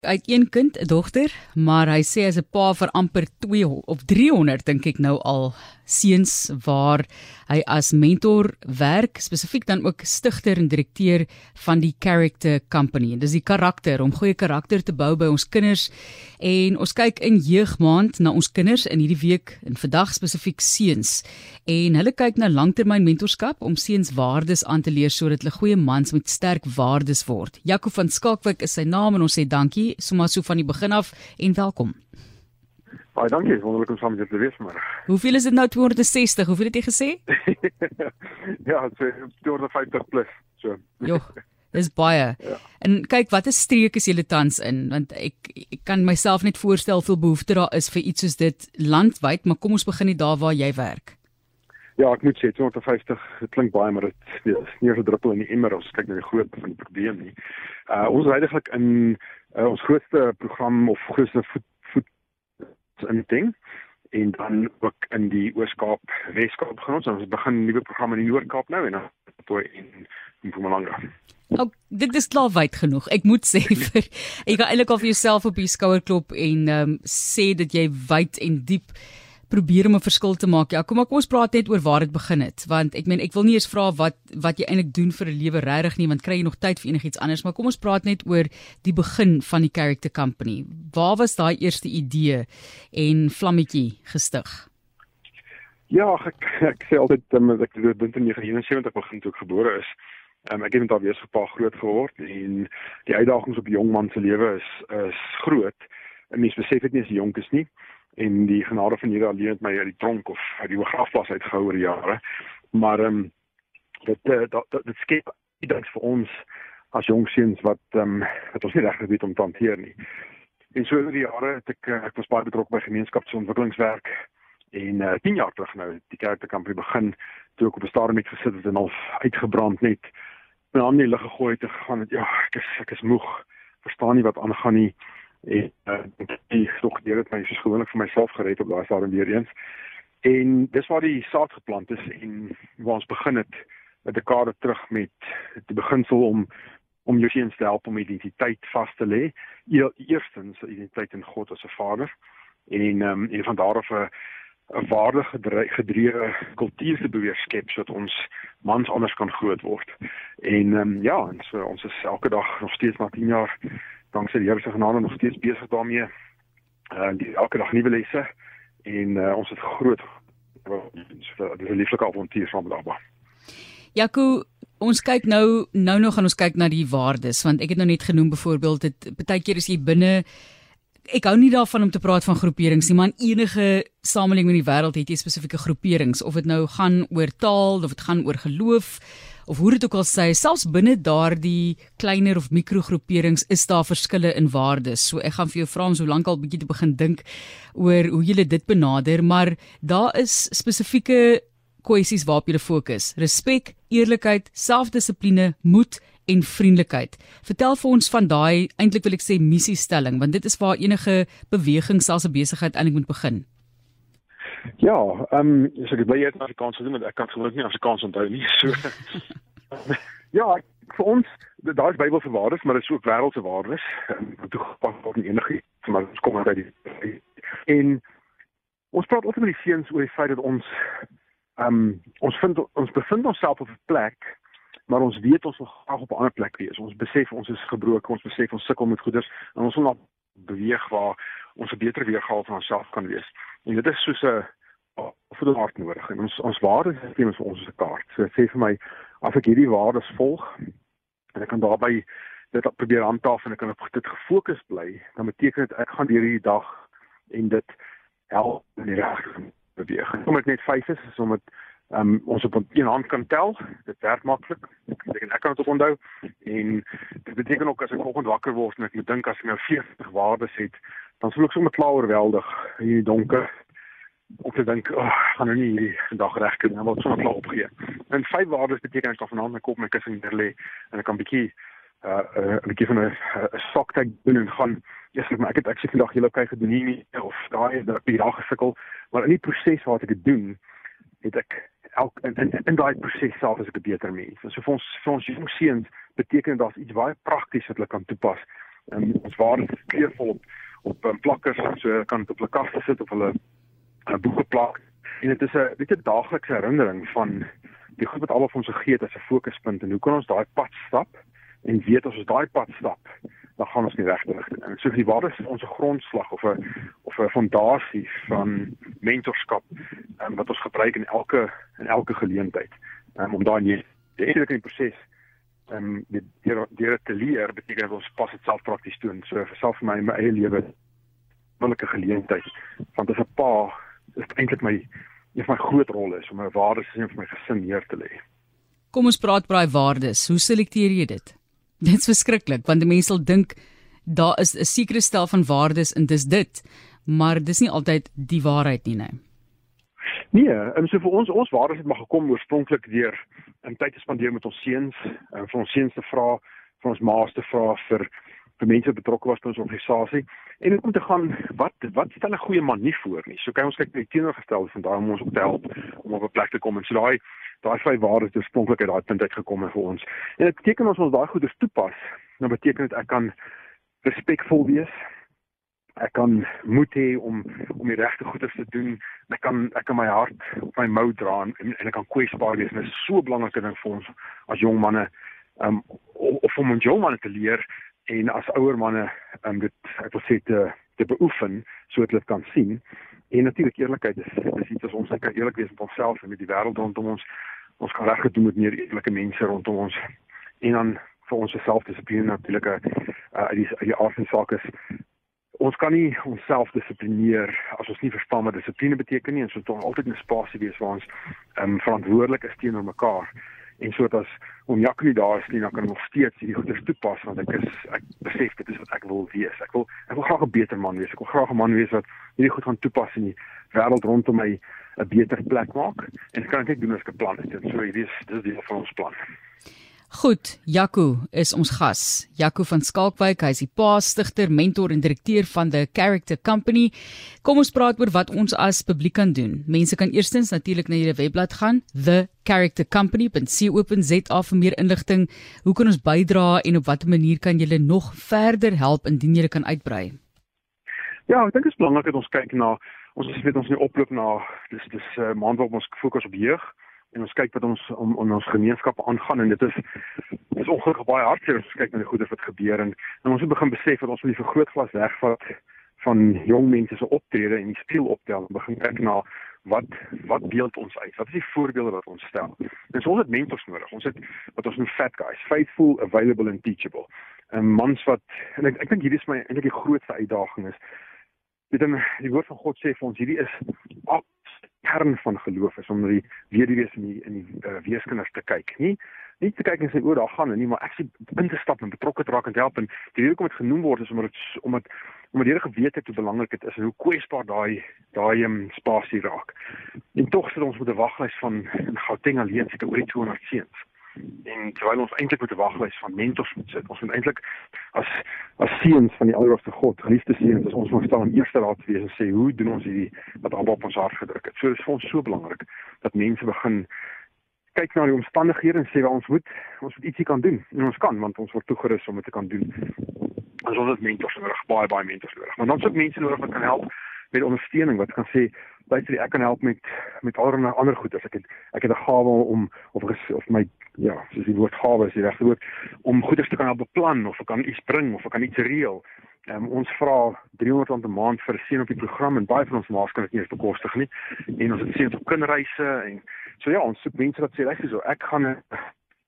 uit een kind, 'n dogter, maar hy sê as 'n pa vir amper 2 of 300 dink ek nou al seuns waar hy as mentor werk, spesifiek dan ook stigter en direkteur van die Character Company. Dis die karakter om goeie karakter te bou by ons kinders en ons kyk in jeugmaand na ons kinders in hierdie week en vandag spesifiek seuns en hulle kyk na langtermyn mentorskap om seuns waardes aan te leer sodat hulle goeie mans met sterk waardes word. Jaco van Skalkwyk is sy naam en ons sê dankie sommer so van die begin af en welkom. Baie dankie, wonderlik om saam met julle te wees maar. Hoeveel is dit nou 260? Hoeveel het jy gesê? ja, so 250 plus. So. Jo. Dis baie. Ja. En kyk watter streek is julle tans in want ek ek kan myself net voorstel hoeveel behoefte daar is vir iets soos dit landwyd, maar kom ons begin net daar waar jy werk. Ja, ek moet sê 250, dit klink baie, maar dit is nie 'n druppel in die emmer as kyk na die groot van die probleem nie. Uh ons is eintlik in uh, ons grootste program of grootste voet voet in ding en dan ook in die Oos-Kaap, Wes-Kaap begin ons. Ons begin nuwe program in die Noord-Kaap nou en dan toe in Mpumalanga. Oh, dit is klaar wyd genoeg. Ek moet sê vir jy kan eintlik al vir jouself op die skouer klop en ehm um, sê dat jy wyd en diep probeer om 'n verskil te maak. Ja, kom maar kom ons praat net oor waar dit begin het, want ek meen ek wil nie eens vra wat wat jy eintlik doen vir 'n lewe regtig nie, want kry jy nog tyd vir enigiets anders, maar kom ons praat net oor die begin van die Character Company. Waar was daai eerste idee en vlammetjie gestig? Ja, ek ek sê altyd um, ek het dit in 1979 begin toe ek gebore is. Um, ek het met alweer so 'n paar groot geword en die uitdagings op 'n jong man se lewe is is groot. 'n Mens besef dit nie as jy jonk is nie en die genade van Here alleen het my uit die tronk of uit die begrafplaas uitgehou oor jare. Maar ehm um, dit uh, dit dit skep iets vir ons as jong seuns wat ehm um, wat ons nie regtig weet om te hanteer nie. En so oor die jare het ek uh, ek was baie betrokke by gemeenskapsontwikkelingswerk en uh, 10 jaar terug nou die kerkkampie begin toe ek op 'n stadium het gesit en al uitgebrand net my hande in die lug gegooi het en gegaan het ja ek is ek is moeg verstaan nie wat aangaan nie en uh, ek tog deur dit my verskoning vir myself gered op daai stadium weer eens. En dis waar die saad geplant is en waar ons begin het 'n dekade terug met die beginsel om om jou seuns te help om identiteit vas te lê. Eerstens identiteit in God as 'n Vader en um, en van daar af 'n 'n waardige gedrewe kultuur te beweeg skep sodat ons mans anders kan groot word. En um, ja, en so ons is elke dag nog steeds na 10 jaar danksy die Here se genade nog steeds besig daarmee. Uh die elke dag nuwe lesse en uh, ons het groot so dis 'n lieflike avontuur saam met Abba. Jaco, ons kyk nou nou nog gaan ons kyk na die waardes want ek het nou net genoem byvoorbeeld dit baie keer is jy binne ek hou nie daarvan om te praat van groeperings nie, maar enige samelewing in die wêreld het jy spesifieke groeperings of dit nou gaan oor taal of dit gaan oor geloof of hoe dit ook al sê, selfs binne daardie kleiner of mikrogroeperings is daar verskille in waardes. So ek gaan vir jou vra om so lank al bietjie te begin dink oor hoe jy dit benader, maar daar is spesifieke kwessies waarop jy fokus. Respek, eerlikheid, selfdissipline, moed en vriendelikheid. Vertel vir ons van daai eintlik wil ek sê missiestelling, want dit is waar enige beweging selfs 'n besigheid eintlik moet begin. Ja, ehm um, so ek bly jy het Afrikaans gedoen, maar ek kan gelukkig nie Afrikaans onthou nie. So Ja, vir ons daar is Bybelse waardes, maar dit is ook wêreldse waardes. Wat toe gepas word in enige maar ons kom uit die en ons praat altyd met die seuns oor die feit dat ons ehm um, ons vind ons bevind onsself op 'n plek maar ons weet ons wil graag op 'n ander plek wees. Ons besef ons is gebroken, ons besef ons sukkel met goeders en ons wil na beweeg waar ons 'n beter weergawe van onsself kan wees. En dit is soos 'n vir die hart nodig. En ons ons waardesisteem is vir ons 'n kaart. So sê vir my as ek hierdie waardes volg en ek kan daarbey dit probeer handhaaf en ek kan op dit gefokus bly, dan beteken dit ek gaan deur hierdie dag en dit help in die regte beweeg. Kom ek net 5 is, is om dit um, ons op een hand kan tel. Dit werk maklik. Ek ek kan dit ook onthou en dit beteken ook as ek vanoggend wakker word en ek moet dink as ek nou 40 waardes het, dan sou ek sommer klaar oorweldig in die donker om te dink, "Ag, oh, gaan nou nie hierdie vandag reg kry nie, word sommer klaar opgegee." En vyf waardes beteken ek kan vanaand my kop my kussing neer lê en ek kan bietjie uh 'n uh, bietjie van 'n soktag doen en gaan Ja, ek maar ek het ek sê vandag julle okay gedoen nie of daai dat ek die dag gesukkel, maar in die proses wat ek dit doen, het ek elk in in, in daai proses self as ek 'n beter mens. So vir ons vir ons jong seuns beteken dit daar's iets baie prakties wat hulle kan toepas Um, ons waardes is kleurvol op op um, plakkers, so kan dit op 'n kaste sit of hulle 'n boeke plak. En dit is 'n weet 'n daaglikse herinnering van die goed wat al of ons gegee het as 'n fokuspunt en hoe kan ons daai pad stap en weet as ons daai pad stap dan gaan ons nie regte rigting in. So die waardes is ons grondslag of 'n of 'n fondasie van mentorskap um, wat ons gebruik in elke in elke geleentheid um, om daai die eintlik in die proses ehm um, die deur te leer beteken dat ons pas dit self prakties doen. So vir self vir my in my eie lewe wonderlike geleentheid want dit is 'n pa is eintlik my een van my groot rolle is om my waardes en vir my gesin neer te lê. Kom ons praat braai waardes. Hoe selekteer jy dit? Dit's verskriklik want mense sal dink daar is 'n sekere stel van waardes en dis dit, maar dis nie altyd die waarheid nie, nee. Nee, en so vir ons ons waardes het maar gekom oorspronklik deur in tyd te spandeer met ons seuns, en vir ons seuns te vra, vir ons ma's te vra vir vir mense betrokke was by ons organisasie en om te gaan wat wat stel 'n goeie man nie voor nie. So kyk ons kyk na die teenoorgestelde van daai om ons op te help om op 'n plek te kom en so daai daai vyf waardes het oorspronklik uit daai punt uit gekom vir ons. En dit beteken as ons daai goeders toepas, dan beteken dit ek kan respekvol wees. Ek kan moed hê om om die regte goeders te doen. Ek kan ek kan my hart op my mou dra en, en ek kan kwesbaar wees. Dit is so 'n belangrike ding vir ons as jong manne um of om ons jong manne te leer en as ouer manne um dit ek wil sê te te beoefen sodat hulle kan sien En natuurlik eerlikheid is is iets wat ons kan eerlik wees met onsself en met die wêreld rondom ons. Ons kan reg gedoen met meer eerlike mense rondom ons. En dan vir ons selfdissipline natuurlik uh, uit die uit die aard van sake is ons kan nie onsself dissiplineer as ons nie verstaan wat dissipline beteken nie en so tog altyd 'n spasie wees waar ons um, verantwoordelik is teenoor mekaar en sodat as om Jacques daar is nie dan kan nog steeds hierdie goeders toepas want ek is ek besef dit is wat ek wil wees. Ek wil ek wil graag 'n beter man wees. Ek wil graag 'n man wees wat hierdie goed gaan toepas in die wêreld rondom my 'n beter plek maak en dit kan ek doen as ek 'n plan het. En so hierdie is dis deel van ons plan. Goed, Jaco is ons gas. Jaco van Skalkwyk, hy is die paastigter, mentor en direkteur van the Character Company. Kom ons praat oor wat ons as publiek kan doen. Mense kan eerstens natuurlik na julle webblad gaan, thecharactercompany.co.za vir meer inligting. Hoe kan ons bydra en op watter manier kan julle nog verder help indien julle kan uitbrei? Ja, ek dink dit is belangrik dat ons kyk na ons is weet ons nie oploop na dis dis uh, maand waarop ons fokus op jeug en ons kyk wat ons om, om ons gemeenskappe aangaan en dit is is ongelukkig baie hartseer as ons kyk na die goeie wat gebeur en, en ons moet begin besef dat ons moet die vergrootglas wegvat van jong mense se optrede en die speel optel en begin kyk na wat wat beeld ons uit? Wat is die voorbeelde wat ons stel? En ons het mentors nodig. Ons het wat ons noem fat guys faithful available and teachable. En mans wat en ek, ek dink hierdie is my eintlik die grootste uitdaging is weet dan die woord van God sê vir ons hierdie is kern van geloof is om na die weduwees in die in die uh, weeskinders te kyk. Nie nie te kyk en sê o, daar gaan nie, maar ek sê in te stap en betrokke te raak en te help en die rede hoekom dit genoem word is omdat dit omdat omdat jy geweet het hoe belangrik dit is en hoe kwesbaar daai daai um, spasie raak. En tog sit ons met 'n waglys van in Gauteng alleen seker oor die 200 seuns en terwyl ons eintlik met 'n waglys van mentors moet sit. Ons moet eintlik as as seuns van die Allerhoogste God, geliefde seuns, as ons moet staan om eerste raad te wees en sê hoe doen ons hierdie wat Abba op ons hart gedruk het. So dit is vir ons so belangrik dat mense begin kyk na die omstandighede en sê waar ons moet ons moet ietsie kan doen. En ons kan want ons word toegerus om dit te kan doen. Ons het mentors nodig, baie baie mentors nodig. Maar dan ook mense nodig wat kan help met ondersteuning wat kan sê luister ek kan help met met allerlei ander goed as ek het ek het 'n gawe om of of my ja soos die woord gawe is die regte woord om goeders te kan help beplan of ek kan iets bring of ek kan iets reël. Um, ons vra 300 rand 'n maand vir 'n seun op die program en baie van ons maas kan dit nie eens bekostig nie. En ons het seuns op kinderreise en so ja ons soek mense wat sê luister so ek gaan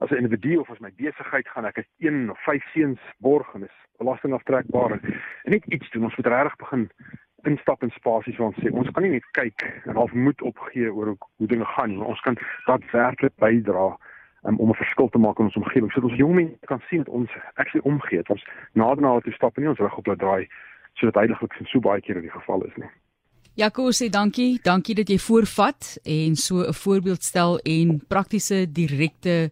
as 'n individu of as my besigheid gaan ek een of vyf seuns borg en is belastingaftrekbaar en net iets doen. Ons moet regtig begin instap in spasies waar ons sê ons kan nie net kyk en half moed opgee oor hoe, dinge gaan nie, ons kan daadwerklik bydra um, om 'n verskil te maak in ons omgewing. Sodat ons jong mense kan sien dat ons actually omgee. Ons nader na toe stap en nie ons rug op laat draai sodat heiliglik so baie keer in die geval is nie. Jaco sê dankie, dankie dat jy voorvat en so 'n voorbeeld stel en praktiese direkte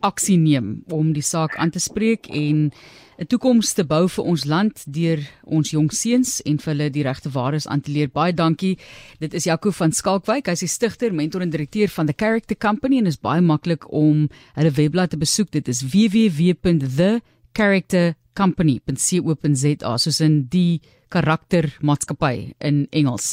aksie neem om die saak aan te spreek en 'n toekoms te bou vir ons land deur ons jong seuns en vir hulle die regte waardes aan te leer. Baie dankie. Dit is Jaco van Skalkwyk. Hy is die stigter, mentor en direkteur van The Character Company en is baie maklik om hulle webblad te besoek. Dit is www.thecharacter company.co.za soos in die karakter maatskappy in Engels.